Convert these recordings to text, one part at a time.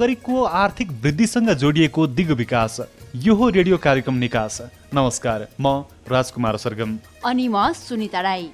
नागरिकको आर्थिक वृद्धिसँग जोडिएको दिग विकास यो हो रेडियो कार्यक्रम निकास। नमस्कार म राजकुमार सरगम। अनि म सुनिता राई।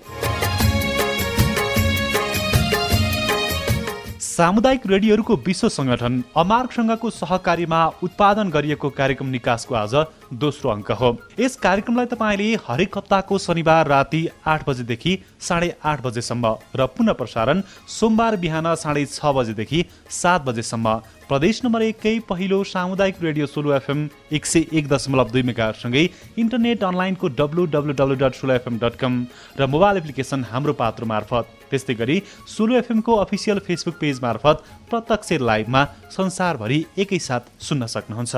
सामुदायिक रेडियोहरूको विश्व सङ्गठन अमार्कसँगको सहकारीमा उत्पादन गरिएको कार्यक्रम निकासको आज दोस्रो अङ्क हो। यस कार्यक्रमलाई तपाईँले हरेक हप्ताको शनिबार राति आठ बजेदेखि साढे आठ बजेसम्म र पुनः प्रसारण सोमबार बिहान साढे छ बजेदेखि सात बजेसम्म। प्रदेश नम्बर एकै पहिलो सामुदायिक रेडियो सोलो एफएम एक सय एक दशमलव दुई मेगासँगै इन्टरनेट अनलाइनको W W W dot solo FM dot com र मोबाइल एप्लिकेसन हाम्रो पात्र मार्फत त्यस्तै गरी सोलो एफएमको अफिसियल फेसबुक पेज मार्फत प्रत्यक्ष लाइभमा संसारभरि एकैसाथ सुन्न सक्नुहुन्छ।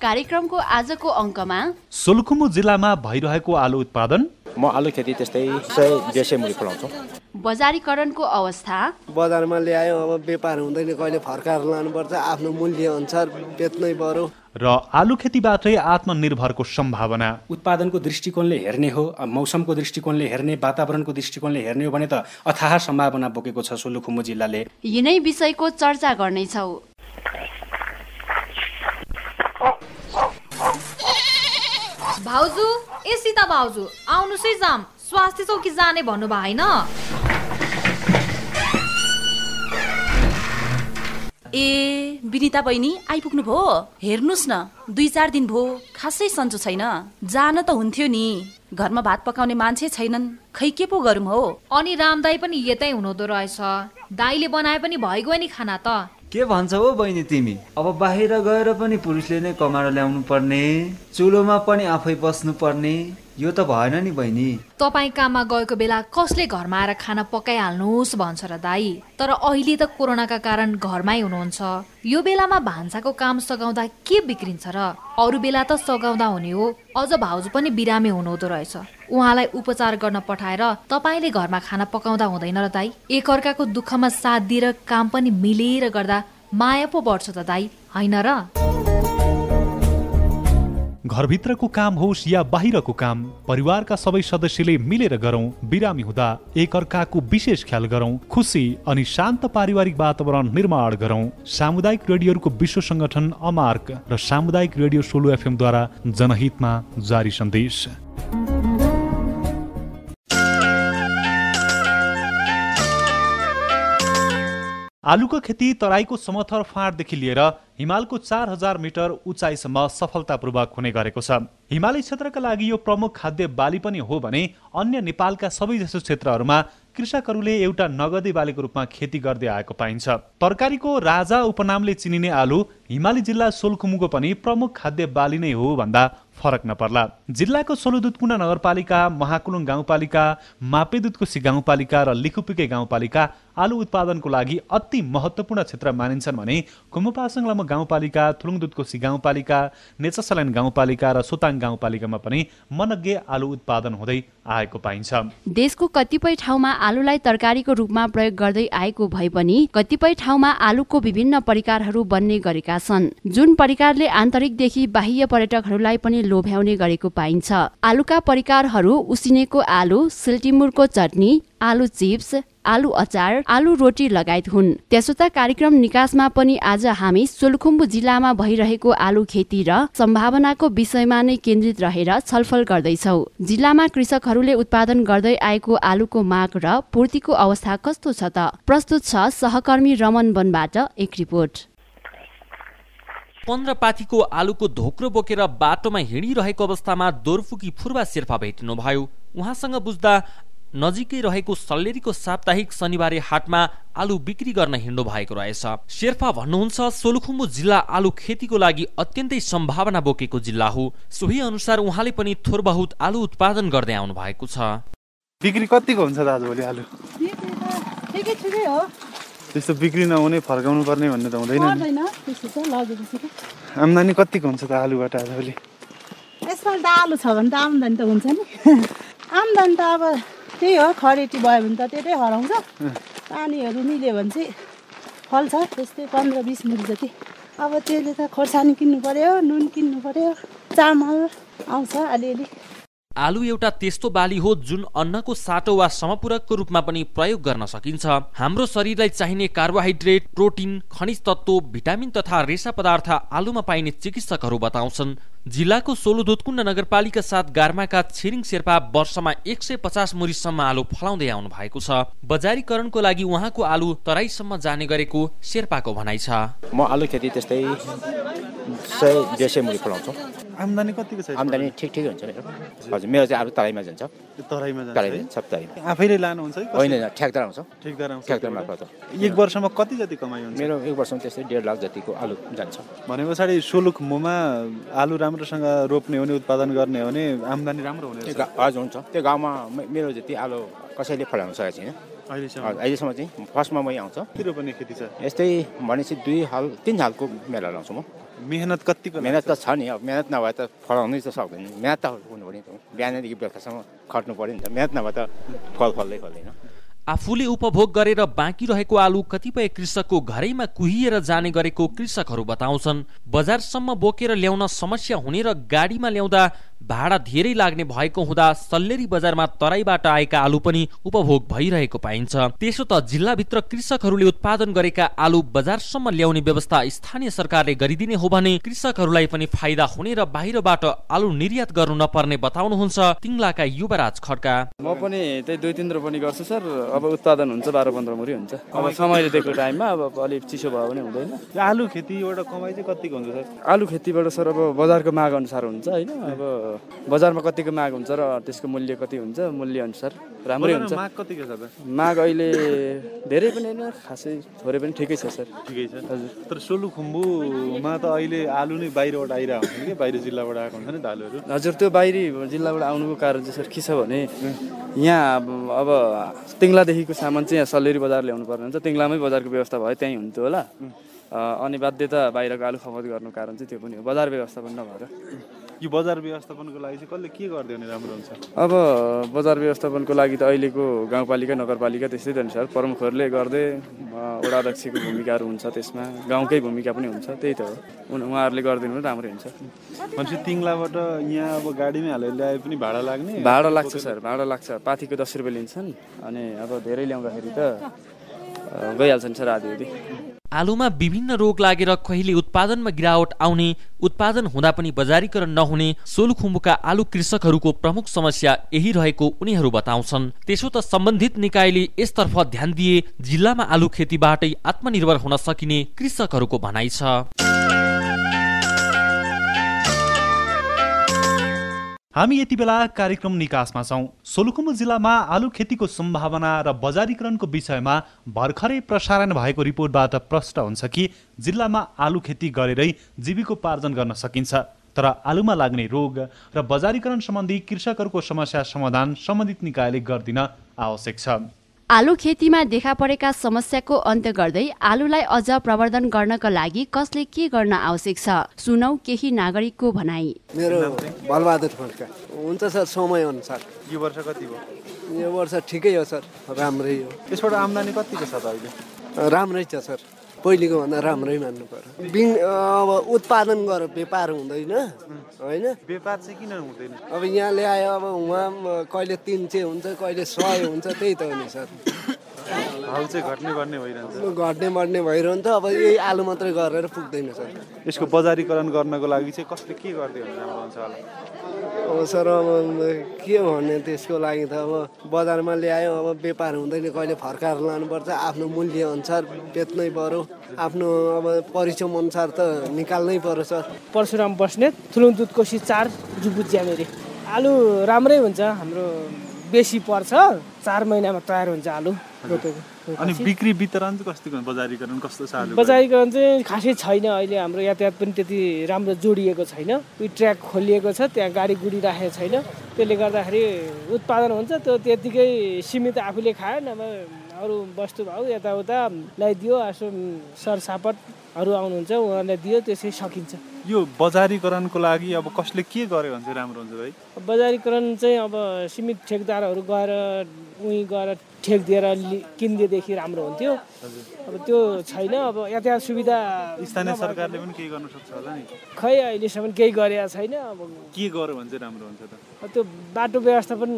कार्यक्रमको आजको अङ्कमा सोलुखुम्बु जिल्लामा भइरहेको आलु उत्पादन म आलु खेती त्यस्तै सय डेढ सय मुली फलाउँछु। बजारीकरणको अवस्था? बजारमा ल्यायो अब व्यापार हुँदैन कहिले फर्काएर लानुपर्छ आफ्नो मूल्य अनुसार बेच्नै पर्यो। र आलु खेतीबाटै आत्मनिर्भरको सम्भावना। उत्पादनको दृष्टिकोणले हेर्ने हो मौसमको दृष्टिकोणले हेर्ने वातावरणको दृष्टिकोणले हेर्ने हो भने त अथाह सम्भावना बोकेको छ सोलुखुम्बु जिल्लाले। यिनै विषयको चर्चा गर्नेछौ। भाउजू ए सीता भाउजू आउनुहोस् है जाम। स्वास्थ्य चौकी जाने भन्नुभयो होइन? ए विनिता बहिनी आइपुग्नु भयो? हेर्नुहोस् न दुई चार दिन भयो खासै सन्चो छैन। जान त हुन्थ्यो नि। घरमा भात पकाउने मान्छे छैनन्। खै के पो गरौँ हो? अनि रामदाई पनि यतै हुनुहुँदो रहेछ। दाईले बनाए पनि भइगयो नि खाना त। के भन्छ हो बहिनी तिमी? अब बाहिर गएर पनि पुरुषले नै कमाएर ल्याउनु पर्ने चुलोमा पनि आफै बस्नु पर्ने यो त भएन नि बहिनी। तपाईँ काममा गएको बेला कसले घरमा आएर खाना पकाइहाल्नुहोस् भन्छ र दाई। तर अहिले त कोरोनाका कारण घरमै हुनुहुन्छ। यो बेलामा भान्साको काम सघाउँदा के बिग्रिन्छ र? अरू बेला त सघाउँदा हुने हो। अझ भाउजू पनि बिरामी हुनुहुँदो रहेछ। उहाँलाई उपचार गर्न पठाएर तपाईँले घरमा खाना पकाउँदा हुँदैन र दाई। एकअर्काको दुःखमा साथ दिएर काम पनि मिलेर गर्दा माया पो बढ्छ त दाई होइन र? घरभित्रको काम होस् या बाहिरको काम परिवारका सबै सदस्यले मिलेर गरौँ बिरामी हुँदा एकअर्काको विशेष ख्याल गरौँ खुसी अनि शान्त पारिवारिक वातावरण निर्माण गरौँ। सामुदायिक रेडियोहरूको विश्व सङ्गठन अमार्क र सामुदायिक रेडियो सोलो एफएमद्वारा जनहितमा जारी सन्देश। आलुको खेती तराईको समथर फाँटदेखि लिएर हिमालको चार हजार मिटर उचाइसम्म सफलतापूर्वक हुने गरेको छ। हिमाली क्षेत्रका लागि यो प्रमुख खाद्य बाली पनि हो भने अन्य नेपालका सबैजसो क्षेत्रहरूमा कृषकहरूले एउटा नगदी बालीको रूपमा खेती गर्दै आएको पाइन्छ। तरकारीको राजा उपनामले चिनिने आलु हिमाली जिल्ला सोलखुमुको पनि प्रमुख खाद्य बाली नै हो भन्दा फरक नपर्ला। जिल्लाको सोलुदुतकुण्ड नगरपालिका महाकुलुङ गाउँपालिका मापेदुतकोसी गाउँपालिका र लिखुपिके गाउँपालिका आलु उत्पादनको लागि अति महत्त्वपूर्ण क्षेत्र मानिन्छन् भने खुम्बुपासङ लामो गाउँपालिका थुलुङदुतकोसी गाउँपालिका नेचसल्यान गाउँपालिका र सोताङ गाउँपालिकामा पनि मनज्ञ आलु उत्पादन हुँदै आएको पाइन्छ। देशको कतिपय ठाउँमा आलुलाई तरकारीको रूपमा प्रयोग गर्दै आएको भए पनि कतिपय ठाउँमा आलुको विभिन्न परिकारहरू बन्ने गरेका छन्। जुन परिकारले आन्तरिकदेखि बाह्य पर्यटकहरूलाई पनि लोभ्याउने गरेको पाइन्छ। आलुका परिकारहरू उसिनेको आलु सिल्टिमुरको चटनी आलु चिप्स आलु अचार आलु रोटी लगायत हुन्। त्यसो त कार्यक्रम निकासमा पनि आज हामी सोलुखुम्बु जिल्लामा भइरहेको आलु खेती र सम्भावनाको विषयमा नै केन्द्रित रहेर छलफल गर्दैछौ। जिल्लामा कृषकहरूले उत्पादन गर्दै आएको आलुको माग र पूर्तिको अवस्था कस्तो छ त? प्रस्तुत छ सहकर्मी रमन वनबाट एक रिपोर्ट। पन्ध्र पाथीको आलुको धोक्रो बोकेर बाटोमा हिँडिरहेको अवस्थामा दोर्फुकी फुर्वा शेर्पा भेटिनु भयो उहाँसँग बुझ्दा नजिकै रहेको सल्लेरीको साप्ताहिक शनिबारे हाटमा आलु बिक्री गर्न हिँड्नु भएको रहेछ। शेर्पा भन्नुहुन्छ सोलुखुम्बु जिल्ला आलु खेतीको लागि अत्यन्तै सम्भावना बोकेको जिल्ला हो। सोही अनुसार उहाँले पनि थोर बहुत आलु उत्पादन गर्दै आउनु भएको छ। बिक्री कतिको हुन्छ दाजुभोलि आलु? ठिकै ठिकै हो। त्यस्तो बिक्री नहुने फर्काउनु पर्ने भन्ने त हुँदैन आम्दानी कतिको हुन्छ त आलुबाट आजभोलि यसपालि त आलु छ भने त आम्दानी त हुन्छ नि। आम्दानी त अब त्यही हो खरेटी भयो भने त त्यतै हराउँछ। पानीहरू मिल्यो भने चाहिँ फल्छ त्यस्तै पन्ध्र बिस मुल जति। अब त्यसले त खोर्सानी किन्नु पर्यो नुन किन्नु पर्यो चामल आउँछ अलिअलि। आलु एउटा त्यस्तो बाली हो जुन अन्नको साटो वा समपूरकको रूपमा पनि प्रयोग गर्न सकिन्छ। हाम्रो शरीरलाई चाहिने कार्बोहाइड्रेट प्रोटिन खनिज तत्व भिटामिन तथा रेसा पदार्थ आलुमा पाइने चिकित्सकहरू बताउँछन्। जिल्लाको सोलु दुधकुण्ड नगरपालिका साथ गार्माका छिरिङ शेर्पा वर्षमा एक सय पचास मुरीसम्म आलु फलाउँदै आउनु भएको छ। बजारीकरणको लागि उहाँको आलु तराईसम्म जाने गरेको शेर्पाको भनाइ छ। म आलु खेती त्यस्तै सय डेढ सय मुरी फलाउँछौँ। आम्दानी कतिको छ आम्दानी ठिक ठिकै हुन्छ मेरो। हजुर मेरो चाहिँ आलु तराईमा जान्छ। तराईमा जान्छ? सब आफैले लानुहुन्छ होइन ठ्याक्दार आउँछ ठेकदार आउँछ त्यहाँबाट? मार्फत एक वर्षमा कति जति कमाइ हुन्छ? मेरो एक वर्षमा त्यस्तै डेढ लाख जतिको आलु जान्छ। भने पछाडि सोलुखुम्बुमा आलु राम्रोसँग रोप्ने हो भने उत्पादन गर्ने हो भने आम्दानी राम्रो हुने हजुर हुन्छ। त्यो गाउँमा मेरो जति आलु कसैले फलाउन सकेको छैन। अहिलेसम्म। चाहिँ फर्स्टमा मै आउँछ। खेती छ? यस्तै भनेपछि दुई हाल तिन हालको मेला लाउँछु म। मेहनत कतिको मेहनत त छ नि। अब मेहनत नभए त फलाउनै त सक्दैन। मेहनत त हुनु पऱ्यो नि त। बिहानदेखि बेलुकासम्म खट्नु पऱ्यो नि त। मेहनत नभए त फल फल्दै फल्दैन आफूले उपभोग गरेर बाँकी रहेको आलु कतिपय कृषकको घरैमा कुहिएर जाने गरेको कृषकहरू बताउँछन्। बजारसम्म बोकेर ल्याउन समस्या हुने र गाडीमा ल्याउँदा भाडा धेरै लाग्ने भएको हुँदा सल्लेरी बजारमा तराईबाट आएका आलु पनि उपभोग भइरहेको पाइन्छ। त्यसो त जिल्लाभित्र कृषकहरूले उत्पादन गरेका आलु बजारसम्म ल्याउने व्यवस्था स्थानीय सरकारले गरिदिने हो भने कृषकहरूलाई पनि फाइदा हुने र बाहिरबाट आलु निर्यात गर्नु नपर्ने बताउनुहुन्छ तिङ्लाका युवराज खड्का। म पनि त्यही दुई तिन रोपनी गर्छु सर। अब उत्पादन हुन्छ बाह्र पन्ध्र मुरी हुन्छ। अब समयले दिएको टाइममा अब अलिक चिसो भयो भने हुँदैन। आलु खेतीबाट कमाइ चाहिँ कतिको हुन्छ सर? आलु खेतीबाट सर अब बजारको माग अनुसार हुन्छ होइन? अब बजारमा कतिको माग हुन्छ र त्यसको मूल्य कति हुन्छ? मूल्य अनुसार राम्रै हुन्छ। माग कतिको छ माग अहिले धेरै पनि होइन खासै थोरै पनि ठिकै छ सर। ठिकै छ। हजुर। तर सोलुखुम्बुमा त अहिले आलु नै बाहिरबाट आइरहेको हुन्छन् कि? बाहिर जिल्लाबाट आएको हुन्छ नि त आलुहरू? हजुर त्यो बाहिरी जिल्लाबाट आउनुको कारण चाहिँ सर के छ भने यहाँ अब तिङ्लादेखिको सामान चाहिँ यहाँ सल्लेरी बजार ल्याउनु पर्ने हुन्छ। तिङ्लामै बजारको व्यवस्था भयो त्यहीँ हुन्थ्यो होला। अनि बाध्यता बाहिरको आलु खपत गर्नु कारण चाहिँ त्यो पनि हो। बजार व्यवस्थापन नभएर। यो बजार व्यवस्थापनको लागि चाहिँ कसले के गरिदियो भने राम्रो हुन्छ? अब बजार व्यवस्थापनको लागि त अहिलेको गाउँपालिका नगरपालिका त्यस्तै त नि सर प्रमुखहरूले गर्दै वडा अध्यक्षको भूमिकाहरू हुन्छ त्यसमा। गाउँकै भूमिका पनि हुन्छ त्यही त हो। उहाँहरूले गरिदिनु पनि राम्रै हुन्छ। भनेपछि तिङ्लाबाट यहाँ अब गाडीमै हालेर ल्याए पनि भाडा लाग्ने? भाडा लाग्छ सर। भाडा लाग्छ। पाथीको दस रुपियाँ लिन्छन्। अनि अब धेरै ल्याउँदाखेरि त गइहाल्छन् सर आधी आलुमा विभिन्न रोग लागेर कहिले उत्पादनमा गिरावट आउने उत्पादन हुँदा पनि बजारीकरण नहुने सोलुखुम्बुका आलु कृषकहरूको प्रमुख समस्या यही रहेको उनीहरू बताउँछन्। त्यसो त सम्बन्धित निकायले यसतर्फ ध्यान दिए जिल्लामा आलु खेतीबाटै आत्मनिर्भर हुन सकिने कृषकहरूको भनाइ छ। हामी यति बेला कार्यक्रम निकासमा छौँ। सोलुखुम्बु जिल्लामा आलु खेतीको सम्भावना र बजारीकरणको विषयमा भर्खरै प्रसारण भएको रिपोर्टबाट प्रष्ट हुन्छ कि जिल्लामा आलु खेती गरेरै जीविकोपार्जन गर्न सकिन्छ। तर आलुमा लाग्ने रोग र बजारीकरण सम्बन्धी कृषकहरूको समस्या समाधान सम्बन्धित निकायले गरिदिन आवश्यक छ। आलु खेतीमा देखा परेका समस्याको अन्त्य गर्दै आलुलाई अझ प्रवर्धन गर्नका लागि कसले के गर्न आवश्यक छ? सुनौ केही नागरिकको भनाई। मेरो बलबहादुर खड्का। हुन्छ सर समय अनुसार। यो वर्ष कति भयो? यो वर्ष ठिकै हो सर राम्रै हो। यसबाट आम्दानी कतिको छ त अहिले? राम्रै छ सर। पहिलेको भन्दा राम्रै मान्नु पर्यो बिन अब उत्पादन गरेर व्यापार हुँदैन होइन? व्यापार चाहिँ किन हुँदैन? अब यहाँ ल्यायो अब उहाँ कहिले तिन सय हुन्छ कहिले सय हुन्छ त्यही त हो नि सर। भाउ चाहिँ घट्ने बढ्ने भइरहन्छ। घट्ने बढ्ने भइरहन्छ अब यही आलु मात्रै गरेर पुग्दैन सर। यसको बजारीकरण गर्नको लागि चाहिँ कसले के गरिदियो भने राम्रो हुन्छ होला? अब सर अब के भन्ने त्यसको लागि त अब बजारमा ल्यायो अब व्यापार हुँदैन कहिले फर्काएर लानुपर्छ आफ्नो मूल्य अनुसार बेच्नै पर्यो आफ्नो अब परिश्रम अनुसार त निकाल्नै पर्यो सर। परशुराम बस्नेत थुलुङ दुध कोसी चार जुबुत ज्यामेरी आलु राम्रै हुन्छ हाम्रो बेसी पर्छ। चार महिनामा तयार हुन्छ आलु रोपेको। अनि बिक्री वितरण चाहिँ कस्तो बजारीकरण कस्तो छ आलु बजारीकरण चाहिँ खासै छैन अहिले हाम्रो यातायात पनि त्यति राम्रो जोडिएको छैन। उयो ट्र्याक खोलिएको छ त्यहाँ गाडी गुडी राखेको छैन। त्यसले गर्दाखेरि उत्पादन हुन्छ त्यो त्यतिकै सीमित आफूले खायो नभए अरू वस्तुभाउ यताउता ल्याइदियो यसो सरसापटहरू आउनुहुन्छ उहाँहरूलाई दियो त्यसै सकिन्छ। यो बजारीकरणको लागि अब कसले के गर्यो भने चाहिँ राम्रो हुन्छ भाइ? बजारीकरण चाहिँ अब सीमित ठेकदारहरू गएर उहीँ गएर ठेक दिएर किनिदिएदेखि राम्रो हुन्थ्यो। अब त्यो छैन अब यातायात सुविधा स्थानीय सरकारले पनि केही गर्न सक्छ होला नि? खै अहिलेसम्म केही गरेका छैन अब के गर्यो भने चाहिँ राम्रो हुन्छ त? त्यो बाटो व्यवस्थापन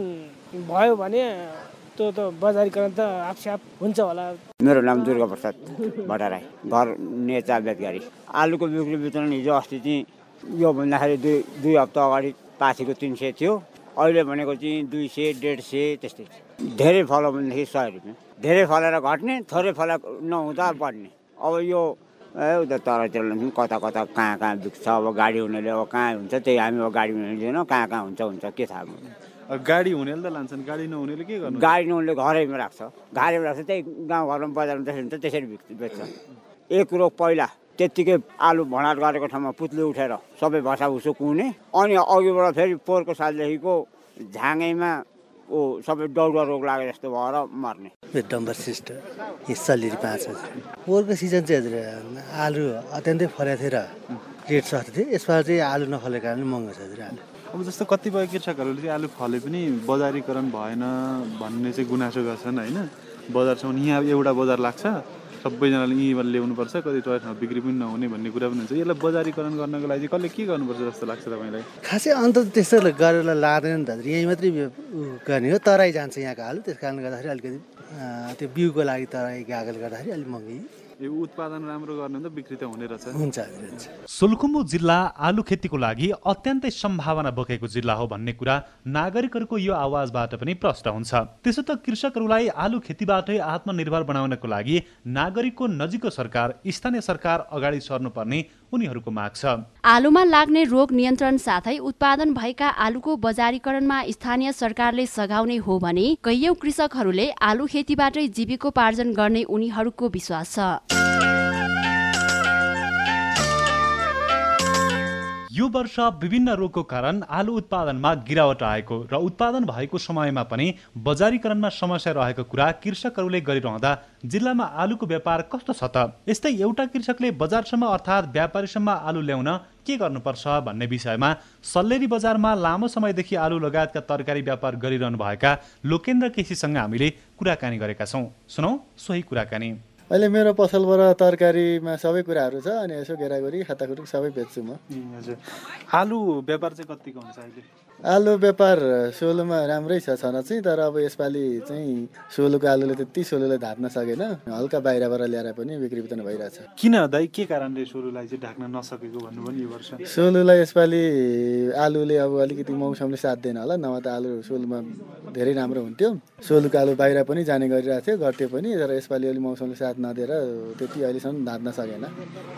भयो भने त्यो त बजारीकरण त आफस्याप हुन्छ होला। मेरो नाम दुर्गा प्रसाद भट्टराई घर नेचा बेतगारी आलुको बिक्री वितरण हिजो अस्ति चाहिँ यो भन्दाखेरि दुई दुई हप्ता अगाडि पाथीको तिन सय थियो। अहिले भनेको चाहिँ दुई सय डेढ सय त्यस्तै धेरै फल्यो भनेदेखि सय रुपियाँ। धेरै फलेर घट्ने थोरै फला नहुँदा बढ्ने। अब यो उता तरातिर पनि कता कता कहाँ कहाँ बिक्छ अब गाडी हुनेले अब कहाँ हुन्छ त्यही हामी अब गाडी हुने लिँदैनौँ कहाँ कहाँ हुन्छ हुन्छ के थाहा गाडी हुनेले त लान्छन्। गाडी नहुनेले के गर्नु? गाडी नहुनेले घरैमा राख्छ। घरैमा राख्छ त्यही गाउँघरमा बजारमा त्यसरी हुन्छ त्यसरी बेच्छ। एक कुरो पहिला त्यत्तिकै आलु भँडाट गरेको ठाउँमा पुत्ली उठेर सबै भसाभुसो कुने अनि अघिबाट फेरि पोहोरको सालदेखिको झाँगैमा ऊ सबै डौडा रोग लागे जस्तो भएर मर्ने। मेरो डम्बर सिस्टर यहाँ सल्लिरी पाँच हजार। पोहोरको सिजन चाहिँ हजुर आलु अत्यन्तै फलेको थियो र रेट सस्तो थियो। यसपालि चाहिँ आलु नफलेको कारणले महँगो छ हजुर आलु। अब जस्तो कतिपय कृषकहरूले चाहिँ आलु फले पनि बजारीकरण भएन भन्ने चाहिँ गुनासो गर्छन् होइन। बजारसम्म यहाँ एउटा बजार लाग्छ सबैजनाले यहीँबाट ल्याउनुपर्छ कति ठाउँ बिक्री पनि नहुने भन्ने कुरा पनि हुन्छ। यसलाई बजारीकरण गर्नको लागि चाहिँ कसले के गर्नुपर्छ जस्तो लाग्छ तपाईँलाई? खासै अन्त त्यस्तो गरेर लाँदैन नि त यहीँ मात्रै गर्ने हो तराई जान्छ यहाँको आलु। त्यस कारणले गर्दाखेरि अलिकति त्यो बिउको लागि तराई गएकोले गर्दाखेरि अलिक महँगी। यो उत्पादन राम्रो गर्ने त बिक्री त हुने रहेछ। हुन्छ सोलुखुम्बु जिल्ला आलु खेतीको लागि अत्यन्तै सम्भावना बोकेको जिल्ला हो भन्ने कुरा नागरिकहरूको यो आवाजबाट पनि प्रष्ट हुन्छ। त्यसो त कृषकहरूलाई आलु खेतीबाटै आत्मनिर्भर बनाउनको लागि नागरिकको नजिकको सरकार स्थानीय सरकार अगाडि सर्नुपर्ने उनीहरूको माग छ। आलुमा लाग्ने रोग नियन्त्रण साथै उत्पादन भएका आलुको बजारीकरणमा स्थानीय सरकारले सघाउने हो भने कैयौं कृषकहरूले आलु खेतीबाटै जीविकोपार्जन गर्ने उनीहरूको विश्वास छ। यो वर्ष विभिन्न रोगको कारण आलु उत्पादनमा गिरावट आएको र उत्पादन भएको समयमा पनि बजारीकरणमा समस्या रहेको कुरा कृषकहरूले गरिरहँदा जिल्लामा आलुको व्यापार कस्तो छ त? यस्तै एउटा कृषकले बजारसम्म अर्थात् व्यापारीसम्म आलु ल्याउन के गर्नुपर्छ भन्ने विषयमा सल्लेरी बजारमा लामो समयदेखि आलु लगायतका तरकारी व्यापार गरिरहनु भएका लोकेन्द्र केसीसँग हामीले कुराकानी गरेका छौँ। सुनौ सोही कुराकानी। अहिले मेरो पसलबाट तरकारीमा सबै कुराहरू छ अनि यसो गेरागुरी खाताखुरी सबै बेच्छु म। हजुर। आलु व्यापार चाहिँ कतिको हुन्छ अहिले? आलु व्यापार सोलोमा राम्रै छ छन चाहिँ तर अब यसपालि चाहिँ सोलोको आलुले त्यति सोलोले ढाक्न सकेन। हल्का बाहिरबाट ल्याएर पनि बिक्री वितरण भइरहेछ। किन दाइ? के कारणले सोलुलाई चाहिँ ढाक्न नसकेको भन्नु पनि यो वर्ष? सोलुलाई यसपालि आलुले अब अलिकति मौसमले साथ दिएन होला नभए त आलु सोलुमा धेरै राम्रो हुन्थ्यो। सोलुको आलु बाहिर पनि जाने गरिरहेको थियो गर्थ्यो पनि तर यसपालि अलिक मौसमले साथ नदिएर त्यति अहिलेसम्म ढाक्न सकेन।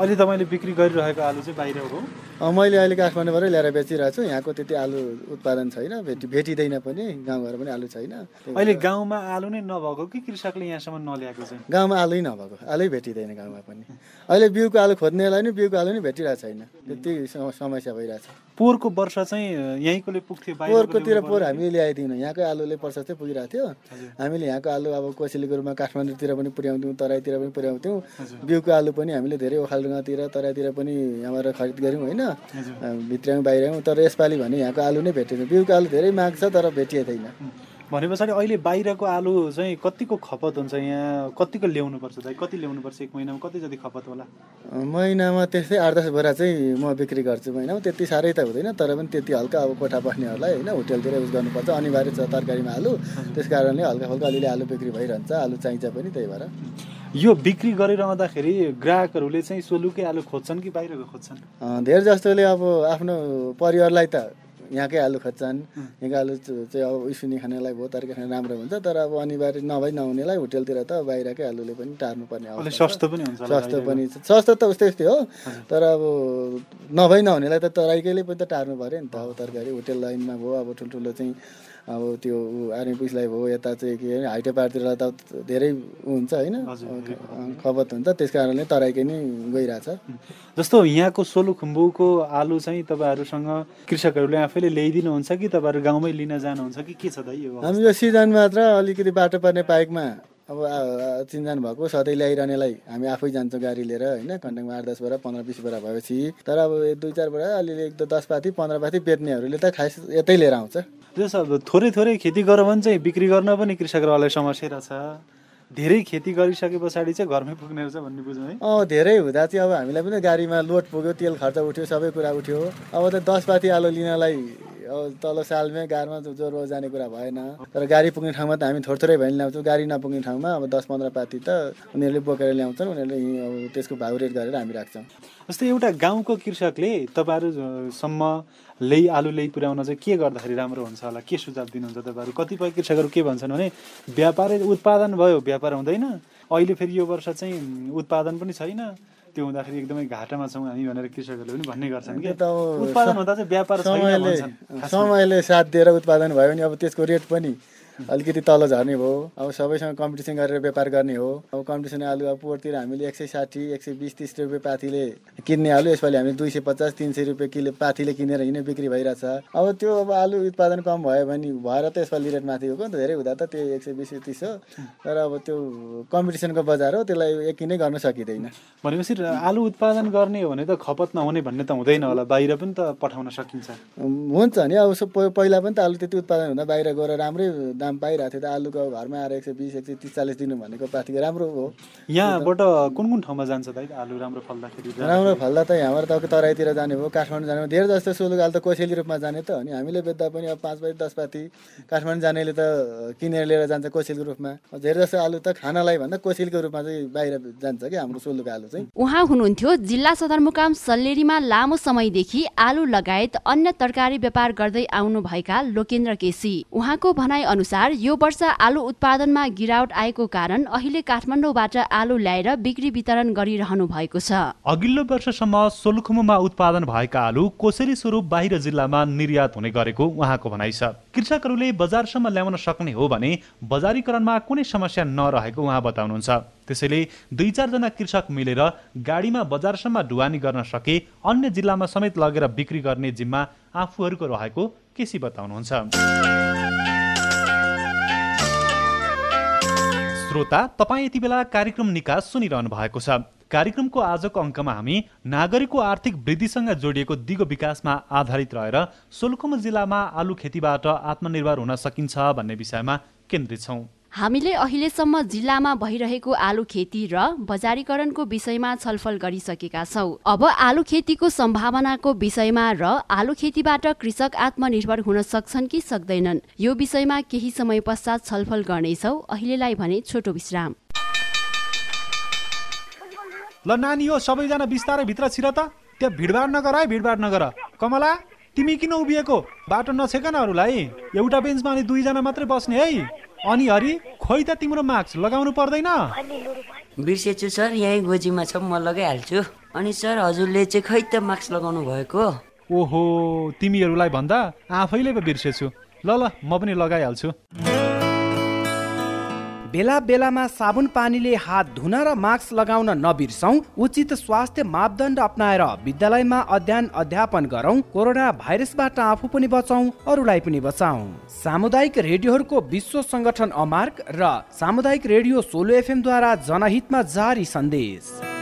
अहिले तपाईँले बिक्री गरिरहेको आलु चाहिँ बाहिर हो? मैले अहिले काठमाडौँबाटै ल्याएर बेचिरहेको छु। यहाँको त्यति आलु उत्पादन छैन भेटी भेटिँदैन पनि गाउँघर पनि आलु छैन। अहिले गाउँमा आलु नै नभएको कि कृषकले यहाँसम्म नल्याएको चाहिँ? गाउँमा आलु नभएको आलु भेटिँदैन गाउँमा पनि। अहिले बिउको आलु खोज्नेलाई नि बिउको आलु नि भेटिरहेको छैन। त्यति सम- समस्या भइरहेछ पोहोरको वर्ष चाहिँ यहीँकोले पुग्थ्यो पोहोरकोतिर पोहोर पर्ने? हामी ल्याइदिउँ यहाँकै आलुले प्रशस्तै पुगिरहेको थियो। हामीले यहाँको आलु अब कोसिलीको रूपमा काठमाडौँतिर पनि पुर्याउँथ्यौँ तराईतिर पनि पुर्याउँथ्यौँ। बिउको आलु पनि हामीले धेरै ओखालडुङ्गातिर तराईतिर पनि यहाँबाट खरिद गऱ्यौँ होइन? भित्र्याउँ बाहिर्याउँ तर यसपालि भने यहाँको आलु नै भेटेन। बिउको आलु धेरै माग छ तर भेटिएको छैन। भने पछाडि अहिले बाहिरको आलु चाहिँ कतिको खपत हुन्छ? यहाँ कतिको ल्याउनु पर्छ दाइ? कति ल्याउनु पर्छ एक महिनामा? कति जति खपत होला? महिनामा त्यस्तै आठ दस बोरा चाहिँ म बिक्री गर्छु महिनामा। त्यति साह्रै त हुँदैन तर पनि त्यति हल्का अब कोठा बस्नेहरूलाई होइन होटेलतिर युज गर्नुपर्छ। अनिवार्य छ तरकारीमा आलु। त्यस कारणले हल्का फुल्का अलिअलि आलु बिक्री भइरहन्छ। आलु चाहिन्छ पनि त्यही भएर। यो बिक्री गरिरहँदाखेरि ग्राहकहरूले चाहिँ सोलुकै आलु खोज्छन् कि बाहिरको खोज्छन्? धेरै जस्तोले अब आफ्नो परिवारलाई त यहाँकै आलु खोज्छन् यहाँको आलु चाहिँ अब उसिनी खानेलाई भयो तरकारी खाने राम्रो हुन्छ तर अब अनिवार्य नभई नहुनेलाई होटेलतिर त बाहिरकै आलुले पनि टार्नुपर्ने अवस्था छ। सस्तो पनि हुन्छ सस्तो। पनि। सस्तो त उस्तै उस्तै हो तर अब नभई नहुनेलाई त तराईकैले पनि त टार्नु पऱ्यो नि त अब तरकारी होटेल लाइनमा भयो अब ठुल्ठुलो चाहिँ अब त्यो आर्मी पुलिसलाई भयो यता चाहिँ के अरे हाइटे पारतिर त धेरै ऊ हुन्छ होइन? खपत हुन्छ त्यस कारणले तराईकै नै गइरहेछ। जस्तो यहाँको सोलुखुम्बुको आलु चाहिँ तपाईँहरूसँग कृषकहरूले आफैले ल्याइदिनुहुन्छ कि तपाईँहरू गाउँमै लिन जानुहुन्छ कि के छ दाइ यो हामी यो सिजन मात्र अलिकति बाटो पर्ने पाइकमा अब चिनजान भएको सधैँ ल्याइरहनेलाई हामी आफै जान्छौँ गाडी लिएर होइन? कन्ट्याक्टमा आठ दस बोरा पन्ध्र बिस बोरा भएपछि। तर अब दुई चार बोरा अलिअलि एक त दस पाती पन्ध्र पाती बेच्नेहरूले त खास यतै लिएर आउँछ। जस अब थोरै थोरै खेती गर भने चाहिँ बिक्री गर्न पनि कृषकहरूलाई समस्या रहेछ। धेरै खेती गरिसके पछाडि चाहिँ घरमै पुग्ने रहेछ भन्ने बुझौँ है। अँ धेरै हुँदा चाहिँ अब हामीलाई पनि गाडीमा लोड पुग्यो तेल खर्च उठ्यो सबै कुरा उठ्यो। अब त दस पाती आलु लिनलाई तल सालमै गाडीमा जोरो जाने कुरा भएन। तर गाडी पुग्ने ठाउँमा त हामी थोरै थोरै भए ल्याउँछौँ गाडी नपुग्ने ठाउँमा अब दस पन्ध्र पाती त उनीहरूले बोकेर ल्याउँछन् उनीहरूले अब त्यसको भाउ रेट गरेर हामी राख्छौँ। जस्तै एउटा गाउँको कृषकले तपाईँहरूसम्म ल्याइ आलु ल्याइ पुर्याउन चाहिँ के गर्दाखेरि राम्रो हुन्छ होला? के सुझाव दिनुहुन्छ तपाईँहरू? कतिपय कृषकहरू के भन्छन् भने व्यापारै उत्पादन भयो व्यापार हुँदैन। अहिले फेरि यो वर्ष चाहिँ उत्पादन पनि छैन। त्यो हुँदाखेरि एकदमै घाटामा छौँ हामी भनेर कृषकहरूले पनि भन्ने गर्छन् कि उत्पादन हुँदा चाहिँ व्यापार समयले। समयले साथ दिएर उत्पादन भयो भने अब त्यसको रेट पनि अलिकति तल झर्ने भयो। अब सबैसँग कम्पिटिसन गरेर व्यापार गर्ने हो। अब कम्पिटिसन आलु अब पोहोरतिर हामीले एक सय साठी एक सय बिस तिस रुपियाँ पाथीले किन्ने आलु यसपालि हामीले दुई सय पचास तिन सय रुपियाँ किलो पाथीले किनेर हिँड्ने बिक्री भइरहेछ। अब त्यो अब आलु उत्पादन कम भयो भने भएर त यसपालि रेट माथि गएको नि त धेरै हुँदा त त्यो एक सय बिस तिस हो। तर अब त्यो कम्पिटिसनको बजार हो त्यसलाई एकिनै गर्न सकिँदैन। भनेपछि आलु उत्पादन गर्ने हो भने त खपत नहुने भन्ने त हुँदैन होला। बाहिर पनि त पठाउन सकिन्छ। हुन्छ नि। अब पहिला पनि त आलु त्यति उत्पादन हुँदा बाहिर गएर राम्रै दाम पाइरहेको थियो त आलुको घरमा आएर एक सय बिस एक सय तिस चालिस दिनु भनेको पाथिको राम्रो हो। यहाँबाट कुन कुन ठाउँमा जान्छ दाइ आलु राम्रो फल्दाखेरि? राम्रो फल्दा त यहाँबाट त तराईतिर जाने भयो काठमाडौँ जाने भयो। धेरै जस्तो सुलुक आलु त कोसेली रूपमा जाने त अनि हामीले बेच्दा पनि अब पाँच पाती दस पाती काठमाडौँ जानेले त किनेर लिएर जान्छ कोसेलीको रूपमा। धेरै जस्तो आलु त खानालाई भन्दा कोसेलीको रूपमा चाहिँ बाहिर जान्छ कि हाम्रो सुलुक आलु चाहिँ। उहाँ हुनुहुन्थ्यो जिल्ला सदरमुकाम सल्लेरीमा लामो समयदेखि आलु लगायत अन्य तरकारी व्यापार गर्दै आउनुभएका लोकेन्द्र केसी। उहाँको भनाइ अनुसार यो वर्ष आलु उत्पादनमा गिरावट आएको कारण अहिले काठमाडौँबाट आलु ल्याएर बिक्री वितरण गरिरहनु भएको छ। अघिल्लो वर्षसम्म सोलुखुमुमा उत्पादन भएका आलु कोसेली स्वरूप बाहिर जिल्लामा निर्यात हुने गरेको उहाँको भनाइ छ। कृषकहरूले बजारसम्म ल्याउन सक्ने हो भने बजारीकरणमा कुनै समस्या नरहेको उहाँ बताउनुहुन्छ। त्यसैले दुई चारजना कृषक मिलेर गाडीमा बजारसम्म ढुवानी गर्न सके अन्य जिल्लामा समेत लगेर बिक्री गर्ने जिम्मा आफूहरूको रहेको केसी बताउनुहुन्छ। श्रोता तपाईँ यति बेला कार्यक्रम निकास सुनिरहनु भएको छ। कार्यक्रमको आजको अङ्कमा हामी नागरिकको आर्थिक वृद्धिसँग जोडिएको दिगो विकासमा आधारित रहेर सोलुखुम्बु जिल्लामा आलु खेतीबाट आत्मनिर्भर हुन सकिन्छ भन्ने विषयमा केन्द्रित छौँ। हामीले अहिलेसम्म जिल्लामा भइरहेको आलु खेती र बजारीकरणको विषयमा छलफल गरिसकेका छौँ। अब आलु खेतीको सम्भावनाको विषयमा र आलु खेतीबाट कृषक आत्मनिर्भर हुन सक्छन् कि सक्दैनन् यो विषयमा केही समय पश्चात छलफल गर्नेछौ अहिलेलाई भने छोटो विश्राम। ल नानी हो सबैजना बिस्तारै भित्र छिर त। त्यहाँ भिडभाड नगर है भिडभाड नगर। कमला तिमी किन उभिएको? बाटो नछेक न अरूलाई। एउटा बेन्चमा अनि दुईजना मात्रै बस्ने है। अनि हरि खोइ त तिम्रो मार्क्स लगाउनु पर्दैन। बिर्सेछु सर यहीँ गोजीमा छ म लगाइहाल्छु। अनि सर हजुरले चाहिँ खै त मास्क लगाउनु भएको? ओहो तिमीहरूलाई भन्दा आफैले पो बिर्सेछु। ल ल म पनि लगाइहाल्छु। बेला बेलामा साबुन पानीले हात धुन र मास्क लगाउन नबिर्सौँ। उचित स्वास्थ्य मापदण्ड अप्नाएर विद्यालयमा अध्ययन अध्यापन गरौँ। कोरोना भाइरसबाट आफू पनि बचौँ अरूलाई पनि बचाउँ। सामुदायिक रेडियोहरूको विश्व संगठन अमार्क र सामुदायिक रेडियो सोलो एफएमद्वारा जनहितमा जारी सन्देश।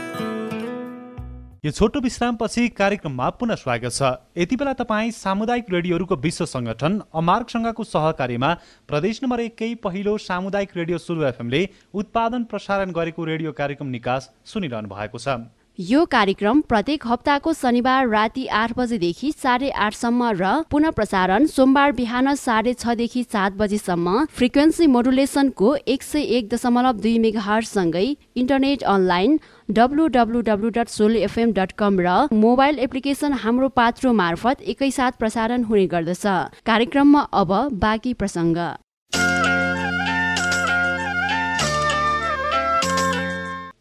यो छोटो विश्रामपछि कार्यक्रममा पुनः स्वागत छ। यति बेला तपाईँ सामुदायिक रेडियोहरूको विश्व संगठन अमार्कसँगको सहकार्यमा प्रदेश नम्बर एककै पहिलो सामुदायिक रेडियो सुरु एफएमले उत्पादन प्रसारण गरेको रेडियो कार्यक्रम निकास सुनिरहनु भएको छ। यो कार्यक्रम प्रत्येक हप्ताको शनिबार राति आठ बजेदेखि साढे आठसम्म र पुनः प्रसारण सोमबार बिहान साढे छदेखि सात बजेसम्म फ्रिक्वेन्सी मोडुलेसनको एक सय एक दशमलव दुई मेगाहरसँगै इन्टरनेट अनलाइन डब्लु डब्लु र मोबाइल एप्लिकेसन हाम्रो पात्रो मार्फत एकैसाथ प्रसारण हुने गर्दछ। कार्यक्रममा अब बाँकी प्रसङ्ग।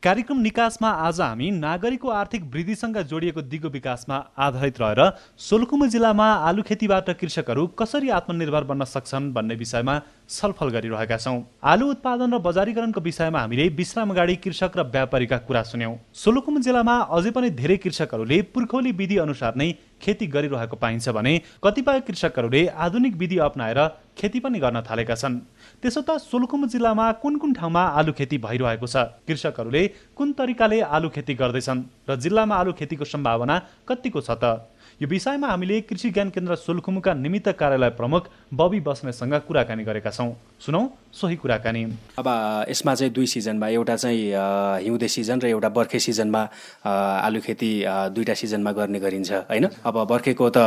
कार्यक्रम निकासमा आज हामी नागरिकको आर्थिक वृद्धिसँग जोडिएको दिगो विकासमा आधारित रहेर सोलुखुम्बु जिल्लामा आलु खेतीबाट कृषकहरू कसरी आत्मनिर्भर बन्न सक्छन् भन्ने विषयमा छलफल गरिरहेका छौँ। आलु उत्पादन र बजारीकरणको विषयमा हामीले विश्राम अगाडि कृषक र व्यापारीका कुरा सुन्यौं। सोलुखुम जिल्लामा अझै पनि धेरै कृषकहरूले पुर्खौली विधि अनुसार नै खेती गरिरहेको पाइन्छ भने कतिपय कृषकहरूले आधुनिक विधि अप्नाएर खेती पनि गर्न थालेका छन्। त्यसो त सोलुखुम जिल्लामा कुन कुन ठाउँमा आलु खेती भइरहेको छ? कृषकहरूले कुन तरिकाले आलु खेती गर्दैछन् र जिल्लामा आलु खेतीको सम्भावना कतिको छ त? यो विषयमा हामीले कृषि ज्ञान केन्द्र सोलुखुमुका निमित्त कार्यालय प्रमुख बबी बस्नेतसँग कुराकानी गरेका छौँ। सुनौ सोही कुराकानी। अब यसमा चाहिँ दुई सिजनमा एउटा चाहिँ हिउँदे सिजन र एउटा बर्खे सिजनमा आलु खेती दुईवटा सिजनमा गर्ने गरिन्छ होइन? अब बर्खेको त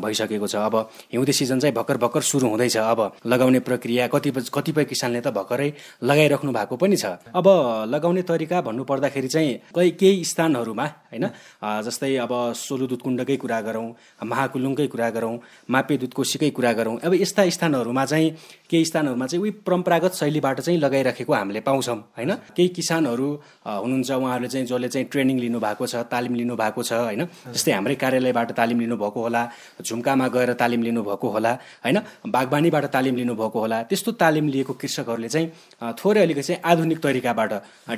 भइसकेको छ। अब हिउँदे सिजन चाहिँ भर्खर भर्खर सुरु हुँदैछ। अब लगाउने प्रक्रिया कतिपय कतिपय किसानले त भर्खरै लगाइराख्नु भएको पनि छ। अब लगाउने तरिका भन्नु पर्दाखेरि चाहिँ केही स्थानहरूमा होइन? जस्तै अब सोलु दुधकुण्डकै कुरा गरौँ महाकुलुङकै कुरा गरौँ मापे दुधकोसीकै कुरा गरौँ। अब यस्ता स्थानहरूमा चाहिँ केही स्थानहरूमा चाहिँ उही परम्परागत शैलीबाट चाहिँ लगाइराखेको हामीले पाउँछौँ होइन? केही किसानहरू हुनुहुन्छ उहाँहरूले चाहिँ जसले चाहिँ ट्रेनिङ लिनुभएको छ तालिम लिनुभएको छ होइन? जस्तै हाम्रै कार्यालयबाट तालिम लिनुभएको होला झुम्कामा गएर तालिम लिनुभएको होला होइन? बागवानीबाट तालिम लिनुभएको होला त्यस्तो तालिम लिएको कृषकहरूले चाहिँ थोरै अलिकति चाहिँ आधुनिक तरिकाबाट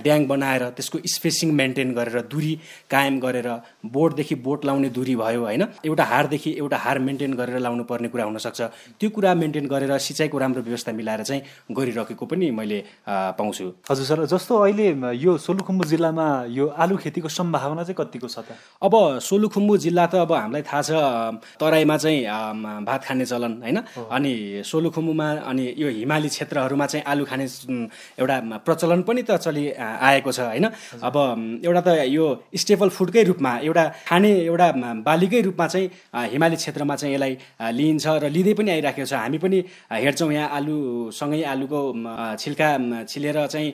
ड्याङ बनाएर त्यसको स्पेसिङ मेन्टेन गरेर दुरी कायम गरेर बोटदेखि बोट लाउने दुरी भयो होइन? एउटा हारदेखि एउटा हार मेन्टेन गरेर लाउनु पर्ने कुरा हुनसक्छ। त्यो कुरा मेन्टेन गरेर सिँचाइको राम्रो व्यवस्था मिलाएर चाहिँ गरिरहेको पनि मैले पाउँछु। हजुर सर जस्तो अहिले यो सोलुखुम्बु जिल्लामा यो आलु खेतीको सम्भावना चाहिँ कतिको छ त? अब सोलुखुम्बु जिल्ला त अब हामीलाई थाहा छ तराईमा चाहिँ भात खाने चलन होइन? अनि सोलुखुम्बुमा अनि यो हिमाली क्षेत्रहरूमा चाहिँ आलु खाने एउटा प्रचलन पनि त चलि आएको छ होइन? अब एउटा त यो स्टेपल फुडकै रूपमा एउटा खाने एउटा बालीकै रूपमा चाहिँ हिमाली क्षेत्रमा चाहिँ यसलाई लिइन्छ र लिँदै पनि आइराखेको छ। हामी पनि हेर्छौँ यहाँ आलुसँगै आलुको छिल्का छिलेर चाहिँ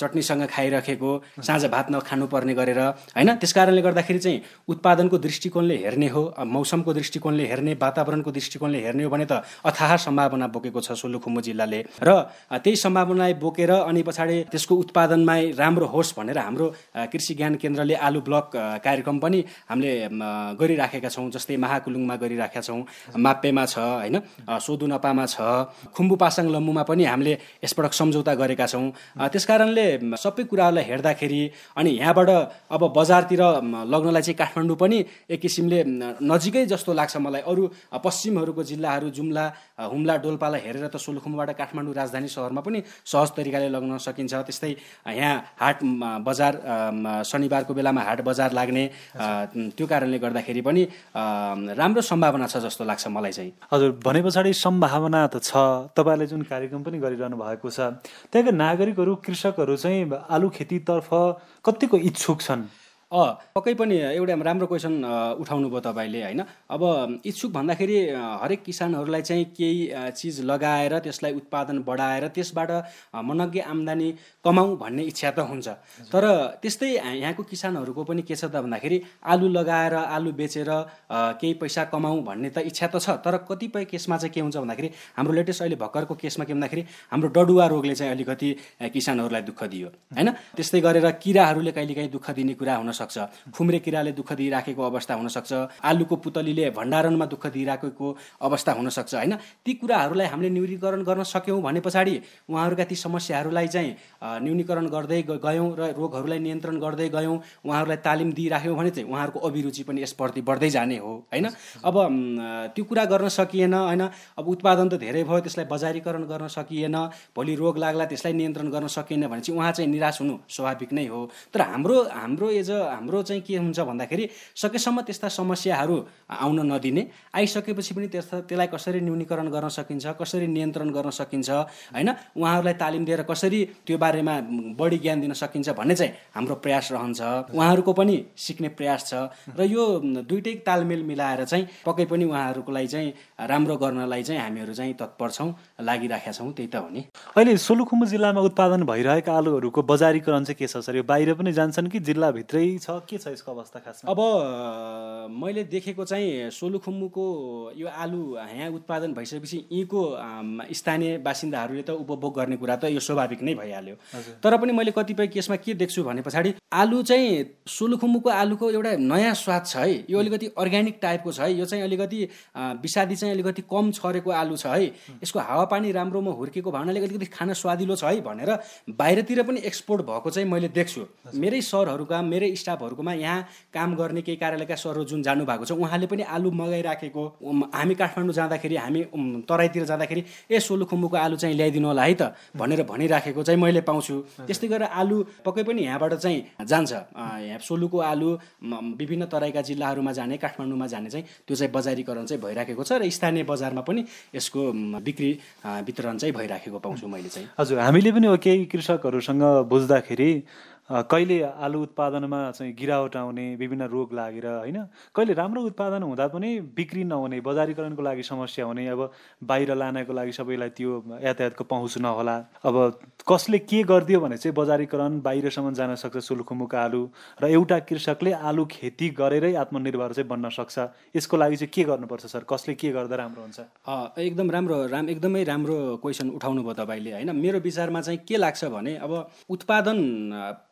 चटनीसँग खाइराखेको साँझ भात नखानुपर्ने गरेर होइन? त्यस कारणले गर्दाखेरि चाहिँ उत्पादनको दृष्टिकोणले हेर्ने हो मौसमको दृष्टिकोणले हेर्ने वातावरणको दृष्टिकोणले हेर्ने हो भने त अथाह सम्भावना बोकेको छ सोलुखुम्बु जिल्लाले। र त्यही सम्भावनालाई बोकेर अनि पछाडि त्यसको उत्पादनमा राम्रो होस् भनेर हाम्रो कृषि ज्ञान केन्द्रले आलु ब्लक कार्यक्रम पनि हामीले गरिराखेका छौँ जस्तै महाकुलुङमा गरिराखेका छौँ। माप्पेमा छ होइन? सोदुनपामा छ। खुम्बु पासाङ लम्बुमा पनि हामीले यसपटक सम्झौता गरेका छौँ। त्यस कारणले सबै कुराहरूलाई हेर्दाखेरि अनि यहाँबाट अब बजारतिर लग्नलाई चाहिँ काठमाडौँ पनि एक किसिमले नजिकै जस्तो लाग्छ मलाई। अरू पश्चिमहरूको जिल्लाहरू जुम्ला हुम्ला डोल्पालाई हेरेर त सोलुखुम्बुबाट काठमाडौँ राजधानी सहरमा पनि सहज तरिकाले लग्न सकिन्छ। त्यस्तै यहाँ हाट बजार शनिबारको बेलामा हाट बजार लाग्ने त्यो कारणले गर्दाखेरि पनि राम्रो सम्भावना छ जस्तो लाग्छ मलाई चाहिँ। हजुर भने पछाडि सम्भावना त छ। तपाईँहरूले जुन कार्यक्रम पनि गरिरहनु भएको छ। त्यहाँका नागरिकहरू कृषकहरू चाहिँ आलु खेतीतर्फ कतिको इच्छुक छन्? पक्कै पनि एउटा राम्रो क्वेसन उठाउनु भयो तपाईँले होइन? अब इच्छुक भन्दाखेरि हरेक किसानहरूलाई चाहिँ केही चिज लगाएर त्यसलाई उत्पादन बढाएर त्यसबाट मनग्य आम्दानी कमाउँ भन्ने इच्छा त हुन्छ। तर त्यस्तै यहाँको किसानहरूको पनि के छ त भन्दाखेरि आलु लगाएर आलु बेचेर केही पैसा कमाउँ भन्ने त इच्छा त छ तर कतिपय केसमा चाहिँ के हुन्छ भन्दाखेरि हाम्रो लेटेस्ट अहिले भर्खरको केसमा के भन्दाखेरि हाम्रो डडुवा रोगले चाहिँ अलिकति किसानहरूलाई दुःख दियो होइन? त्यस्तै गरेर किराहरूले कहिलेकाहीँ दुःख दिने कुरा हुन सक्छ खुम्रे किराले दुःख दिइराखेको अवस्था हुनसक्छ। आलुको पुतलीले भण्डारणमा दुःख दिइराखेको अवस्था हुनसक्छ होइन? ती कुराहरूलाई हामीले न्यूनीकरण गर्न सक्यौँ भने पछाडि उहाँहरूका ती समस्याहरूलाई चाहिँ न्यूनीकरण गर्दै गयौँ र रोगहरूलाई नियन्त्रण गर्दै गयौँ। उहाँहरूलाई तालिम दिइराख्यौँ भने चाहिँ उहाँहरूको अभिरुचि पनि यसप्रति बढ्दै जाने हो होइन? अब त्यो कुरा गर्न सकिएन होइन? अब उत्पादन त धेरै भयो त्यसलाई बजारीकरण गर्न सकिएन। भोलि रोग लाग्ला त्यसलाई नियन्त्रण गर्न सकिएन भने चाहिँ उहाँ चाहिँ निराश हुनु स्वाभाविक नै हो। तर हाम्रो हाम्रो एज हाम्रो चाहिँ के हुन्छ भन्दाखेरि सकेसम्म त्यस्ता समस्याहरू आउन नदिने। आइसकेपछि पनि त्यस्ता त्यसलाई कसरी न्यूनीकरण गर्न सकिन्छ कसरी नियन्त्रण गर्न सकिन्छ होइन? उहाँहरूलाई तालिम दिएर कसरी त्यो बारेमा बढी ज्ञान दिन सकिन्छ भन्ने चाहिँ हाम्रो प्रयास रहन्छ। उहाँहरूको पनि सिक्ने प्रयास छ। र यो दुइटै तालमेल मिलाएर चाहिँ पक्कै पनि उहाँहरूको लागि चाहिँ राम्रो गर्नलाई चाहिँ हामीहरू चाहिँ तत्पर छौँ लागिराखेका छौँ त्यही त हो नि। अहिले सोलुखुम्बु जिल्लामा उत्पादन भइरहेका आलुहरूको बजारीकरण चाहिँ के छ सर? यो बाहिर पनि जान्छन् कि जिल्लाभित्रै केही छ के छ यसको अवस्था खासमा? अब मैले देखेको चाहिँ सोलुखुम्बुको यो आलु यहाँ उत्पादन भइसकेपछि यहीँको स्थानीय बासिन्दाहरूले त उपभोग गर्ने कुरा त यो स्वाभाविक नै भइहाल्यो। तर पनि मैले कतिपय केसमा के देख्छु भने पछाडि आलु चाहिँ सोलुखुम्बुको आलुको एउटा नयाँ स्वाद छ है। यो अलिकति अर्ग्यानिक टाइपको छ है। यो चाहिँ अलिकति विषादी चाहिँ अलिकति कम छरेको आलु छ है। यसको हावापानी राम्रोमा हुर्केको भावनाले अलिकति खान स्वादिलो छ है भनेर बाहिरतिर पनि एक्सपोर्ट भएको चाहिँ मैले देख्छु। मेरै सरहरूका मेरै स्टाफहरूकोमा यहाँ काम गर्ने केही कार्यालयका सरहरू जुन जानुभएको छ उहाँले पनि आलु मगाइराखेको हामी काठमाडौँ जाँदाखेरि हामी तराईतिर जाँदाखेरि ए सोलुखुम्बुको आलु चाहिँ ल्याइदिनु होला है त भनेर भनिराखेको चाहिँ मैले पाउँछु। त्यस्तै गरेर आलु पक्कै पनि यहाँबाट चाहिँ जान्छ। यहाँ सोलुको आलु विभिन्न तराईका जिल्लाहरूमा जाने काठमाडौँमा जाने चाहिँ त्यो चाहिँ बजारीकरण चाहिँ भइराखेको छ र स्थानीय बजारमा पनि यसको बिक्री वितरण चाहिँ भइराखेको पाउँछु मैले चाहिँ। हजुर हामीले पनि केही कृषकहरूसँग बुझ्दाखेरि कहिले आलु उत्पादनमा चाहिँ गिरावट आउने विभिन्न रोग लागेर होइन? कहिले राम्रो उत्पादन हुँदा पनि बिक्री नहुने बजारीकरणको लागि समस्या हुने अब बाहिर लानको लागि सबैलाई त्यो यातायातको पहुँच नहोला। अब कसले के गरिदियो भने चाहिँ बजारीकरण बाहिरसम्म जान सक्छ सुलुखुमुको आलु र एउटा कृषकले आलु खेती गरेरै आत्मनिर्भर चाहिँ बन्न सक्छ। यसको लागि चाहिँ के गर्नुपर्छ सर? कसले के गर्दा राम्रो हुन्छ? एकदम राम्रो राम एकदमै राम्रो क्वेसन उठाउनु भयो तपाईँले होइन? मेरो विचारमा चाहिँ के लाग्छ भने अब उत्पादन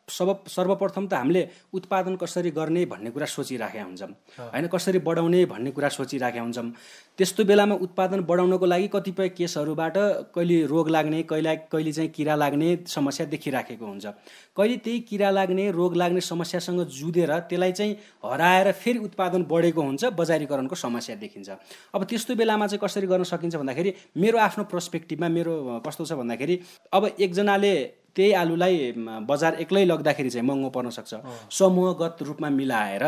सब सर्वप्रथम त हामीले उत्पादन कसरी गर्ने भन्ने कुरा सोचिराखेका हुन्छौँ। होइन कसरी बढाउने भन्ने कुरा सोचिराखेका हुन्छौँ। त्यस्तो बेलामा उत्पादन बढाउनको लागि कतिपय केसहरूबाट कहिले रोग लाग्ने कहिले कहिले चाहिँ किरा लाग्ने समस्या देखिराखेको हुन्छ। कहिले त्यही किरा लाग्ने रोग लाग्ने समस्यासँग जुधेर त्यसलाई चाहिँ हराएर फेरि उत्पादन बढेको हुन्छ बजारीकरणको समस्या देखिन्छ। अब त्यस्तो बेलामा चाहिँ कसरी गर्न सकिन्छ भन्दाखेरि मेरो आफ्नो पर्सपेक्टिभमा मेरो कस्तो छ भन्दाखेरि अब एकजनाले त्यही आलुलाई बजार एक्लै लग्दाखेरि चाहिँ महँगो पर्न सक्छ। समूहगत रूपमा मिलाएर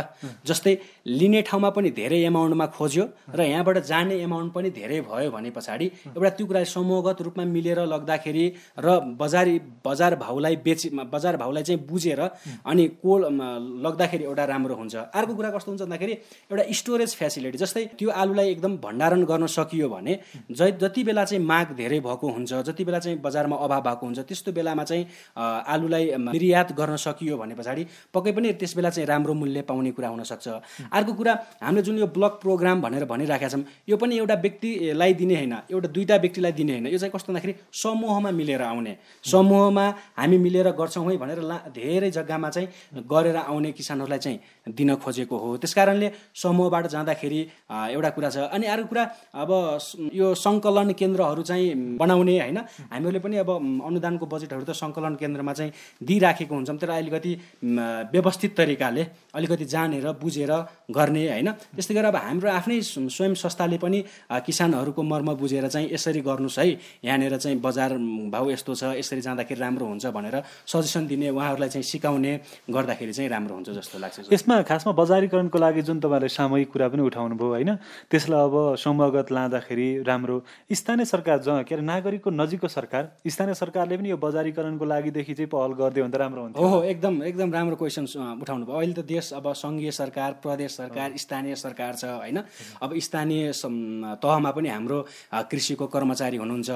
जस्तै लिने ठाउँमा पनि धेरै एमाउन्टमा खोज्यो र यहाँबाट जाने एमाउन्ट पनि धेरै भयो भने पछाडि एउटा त्यो कुरा समूहगत रूपमा मिलेर लग्दाखेरि र बजारी बजार भाउलाई बेची बजार भाउलाई चाहिँ बुझेर अनि कोल म, लग्दाखेरि एउटा राम्रो हुन्छ। अर्को कुरा कस्तो हुन्छ भन्दाखेरि एउटा स्टोरेज फ्यासिलिटी जस्तै त्यो आलुलाई एकदम भण्डारण गर्न सकियो भने ज जति बेला चाहिँ माग धेरै भएको हुन्छ जति बेला चाहिँ बजारमा अभाव भएको हुन्छ त्यस्तो बेलामा चाहिँ अ, आलुलाई निर्यात गर्न सकियो भने पछाडि पक्कै पनि त्यस बेला चाहिँ राम्रो मूल्य पाउने कुरा हुनसक्छ अर्को कुरा हामीले जुन यो ब्लक प्रोग्राम भनेर भनिराखेका छौँ यो पनि एउटा व्यक्तिलाई दिने होइन एउटा दुईवटा व्यक्तिलाई दिने होइन यो चाहिँ कस्तो भन्दाखेरि समूहमा मिलेर आउने। समूहमा हामी मिलेर गर्छौँ है भनेर ला धेरै जग्गामा चाहिँ गरेर आउने किसानहरूलाई चाहिँ दिन खोजेको हो। त्यस कारणले समूहबाट जाँदाखेरि एउटा कुरा छ। अनि अर्को कुरा अब यो सङ्कलन केन्द्रहरू चाहिँ बनाउने होइन हामीहरूले पनि अब अनुदानको बजेटहरू त सङ्कलन केन्द्रमा चाहिँ दिइराखेको हुन्छौँ तर अलिकति व्यवस्थित तरिकाले अलिकति जानेर बुझेर गर्ने होइन? त्यस्तै गरेर अब हाम्रो आफ्नै स्व- स्वयं संस्थाले पनि किसानहरूको मर्म बुझेर चाहिँ यसरी गर्नुहोस् है। यहाँनिर चाहिँ बजार भाउ यस्तो छ यसरी जाँदाखेरि राम्रो हुन्छ भनेर सजेसन दिने उहाँहरूलाई चाहिँ सिकाउने गर्दाखेरि चाहिँ राम्रो हुन्छ जस्तो लाग्छ यसमा खासमा बजारीकरणको लागि जुन तपाईँले सामूहिक कुरा पनि उठाउनु भयो होइन? त्यसलाई अब समूहगत लाँदाखेरि राम्रो। स्थानीय सरकार ज के अरे नागरिकको नजिकको सरकार। स्थानीय सरकारले पनि यो बजारीकरणको लागिदेखि चाहिँ पहल गरिदियो भने त राम्रो हुन्थ्यो। हो हो एकदम एकदम राम्रो क्वेसन उठाउनु भयो अहिले त देश अब सङ्घीय सरकार प्रदेश सरकार स्थानीय सरकार छ होइन? अब स्थानीय तहमा पनि हाम्रो कृषिको कर्मचारी हुनुहुन्छ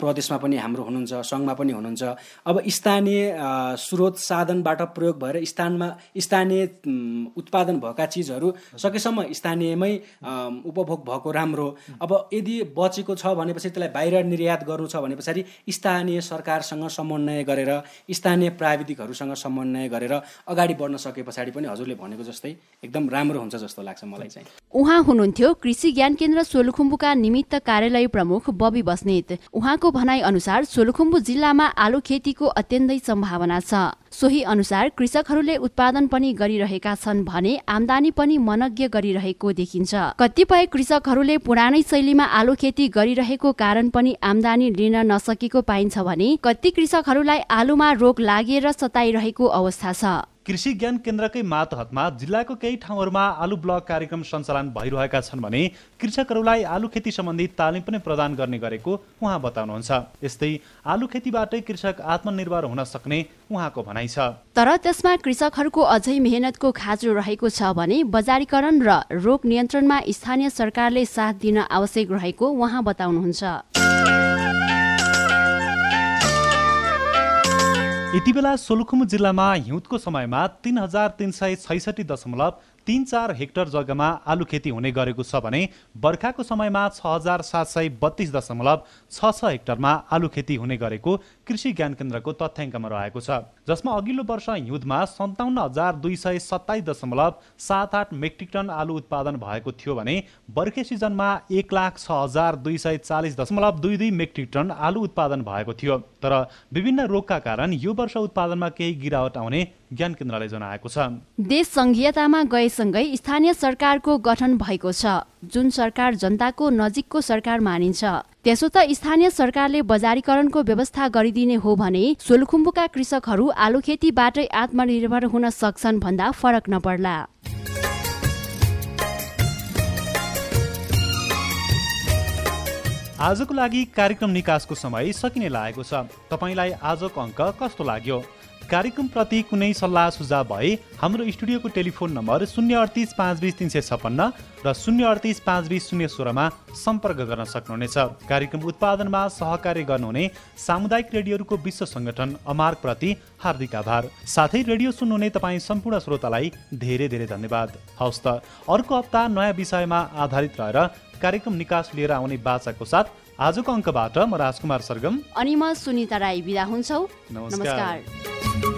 प्रदेशमा पनि हाम्रो हुनुहुन्छ सङ्घमा पनि हुनुहुन्छ। अब स्थानीय स्रोत साधनबाट प्रयोग भएर स्थानमा स्थानीय उत्पादन भएका चिजहरू सकेसम्म स्थानीयमै उपभोग भएको राम्रो। अब यदि बचेको छ भनेपछि त्यसलाई बाहिर निर्यात गर्नु छ भने पछाडि स्थानीय सरकारसँग समन्वय गरेर स्थानीय प्राविधिकहरूसँग समन्वय गरेर अगाडि बढ्न सके पछाडि पनि हजुरले भनेको जस्तै एकदम राम्रो हुन्छ जस्तो लाग्छ मलाई चाहिँ। उहाँ हुनुहुन्थ्यो कृषि ज्ञान केन्द्र सोलुखुम्बुका निमित्त कार्यालय प्रमुख बबी बस्नेत। उहाँको भनाइ अनुसार सोलुखुम्बु जिल्लामा आलु खेतीको अत्यन्तै सम्भावना छ। सोही अनुसार कृषकहरूले उत्पादन पनि गरिरहेका छन् भने आमदानी पनि मनज्ञ गरिरहेको देखिन्छ। कतिपय कृषकहरूले पुरानै शैलीमा आलु खेती गरिरहेको कारण पनि आमदानी लिन नसकेको पाइन्छ भने कति कृषकहरूलाई आलुमा रोग लागेर सताइरहेको अवस्था छ। कृषि ज्ञान केन्द्रकै मातहतमा जिल्लाको केही ठाउँहरूमा आलु ब्लक कार्यक्रम सञ्चालन भइरहेका छन् भने कृषकहरूलाई आलु खेती सम्बन्धी तालिम पनि प्रदान गर्ने गरेको उहाँ बताउनुहुन्छ। यस्तै आलु खेतीबाटै कृषक आत्मनिर्भर हुन सक्ने उहाँको भनाइ छ। तर त्यसमा कृषकहरूको अझै मेहनतको खाँचो रहेको छ भने बजारीकरण र रोग नियन्त्रणमा स्थानीय सरकारले साथ दिन आवश्यक रहेको उहाँ बताउनुहुन्छ। यति बेला सोलुखुम्बु जिल्लामा हिउँदको समयमा तिन हजार तिन सय छैसठी दशमलव तिन चार हेक्टर जग्गामा आलु खेती हुने गरेको छ भने बर्खाको समयमा छ हजार सात सय बत्तिस दशमलव छ छ हेक्टरमा आलु खेती हुने गरेको कृषि ज्ञान केन्द्रको तथ्याङ्कमा रहेको छ जसमा अघिल्लो वर्ष हिउँदमा सन्ताउन्न हजार दुई सय सत्ताइस दशमलव सात आठ मेट्रिक टन आलु उत्पादन भएको थियो भने बर्खे सिजनमा एक लाख छ हजार दुई सय चालिस दशमलव दुई दुई मेट्रिक टन आलु उत्पादन भएको थियो। तर विभिन्न रोगका कारण यो वर्ष उत्पादनमा केही गिरावट आउने ज्ञान केन्द्रले जनाएको छ। देश संघीयतामा गएसँगै स्थानीय सरकारको गठन भएको छ जुन सरकार जनताको नजिकको सरकार मानिन्छ। त्यसो त स्थानीय सरकारले बजारीकरणको व्यवस्था गरिदिने हो भने सोलुखुम्बुका कृषकहरू आलु खेतीबाटै आत्मनिर्भर हुन सक्छन् भन्दा फरक नपर्ला। आजको लागि कार्यक्रम निकासको समय सकिने लागेको छ। तपाईँलाई आजको अङ्क कस्तो लाग्यो? कार्यक्रमप्रति कुनै सल्लाह सुझाव भए हाम्रो स्टुडियोको टेलिफोन नम्बर शून्य अडतिस पाँच बिस तिन सय छप्पन्न र शून्य अडतिस पाँच बिस शून्य सोह्रमा सम्पर्क गर्न सक्नुहुनेछ। कार्यक्रम उत्पादनमा सहकार्य गर्नुहुने सामुदायिक रेडियोहरूको विश्व सङ्गठन अमार्कप्रति हार्दिक आभार। साथै रेडियो सुन्नुहुने तपाईँ सम्पूर्ण श्रोतालाई धेरै धेरै धन्यवाद। हवस् त अर्को हप्ता नयाँ विषयमा आधारित रहेर कार्यक्रम निकास लिएर आउने बाचाको साथ आजको अङ्कबाट म राजकुमार सरगम। अनि म सुनिता राई बिदा हुन्छौ। नमस्कार। नमस्कार।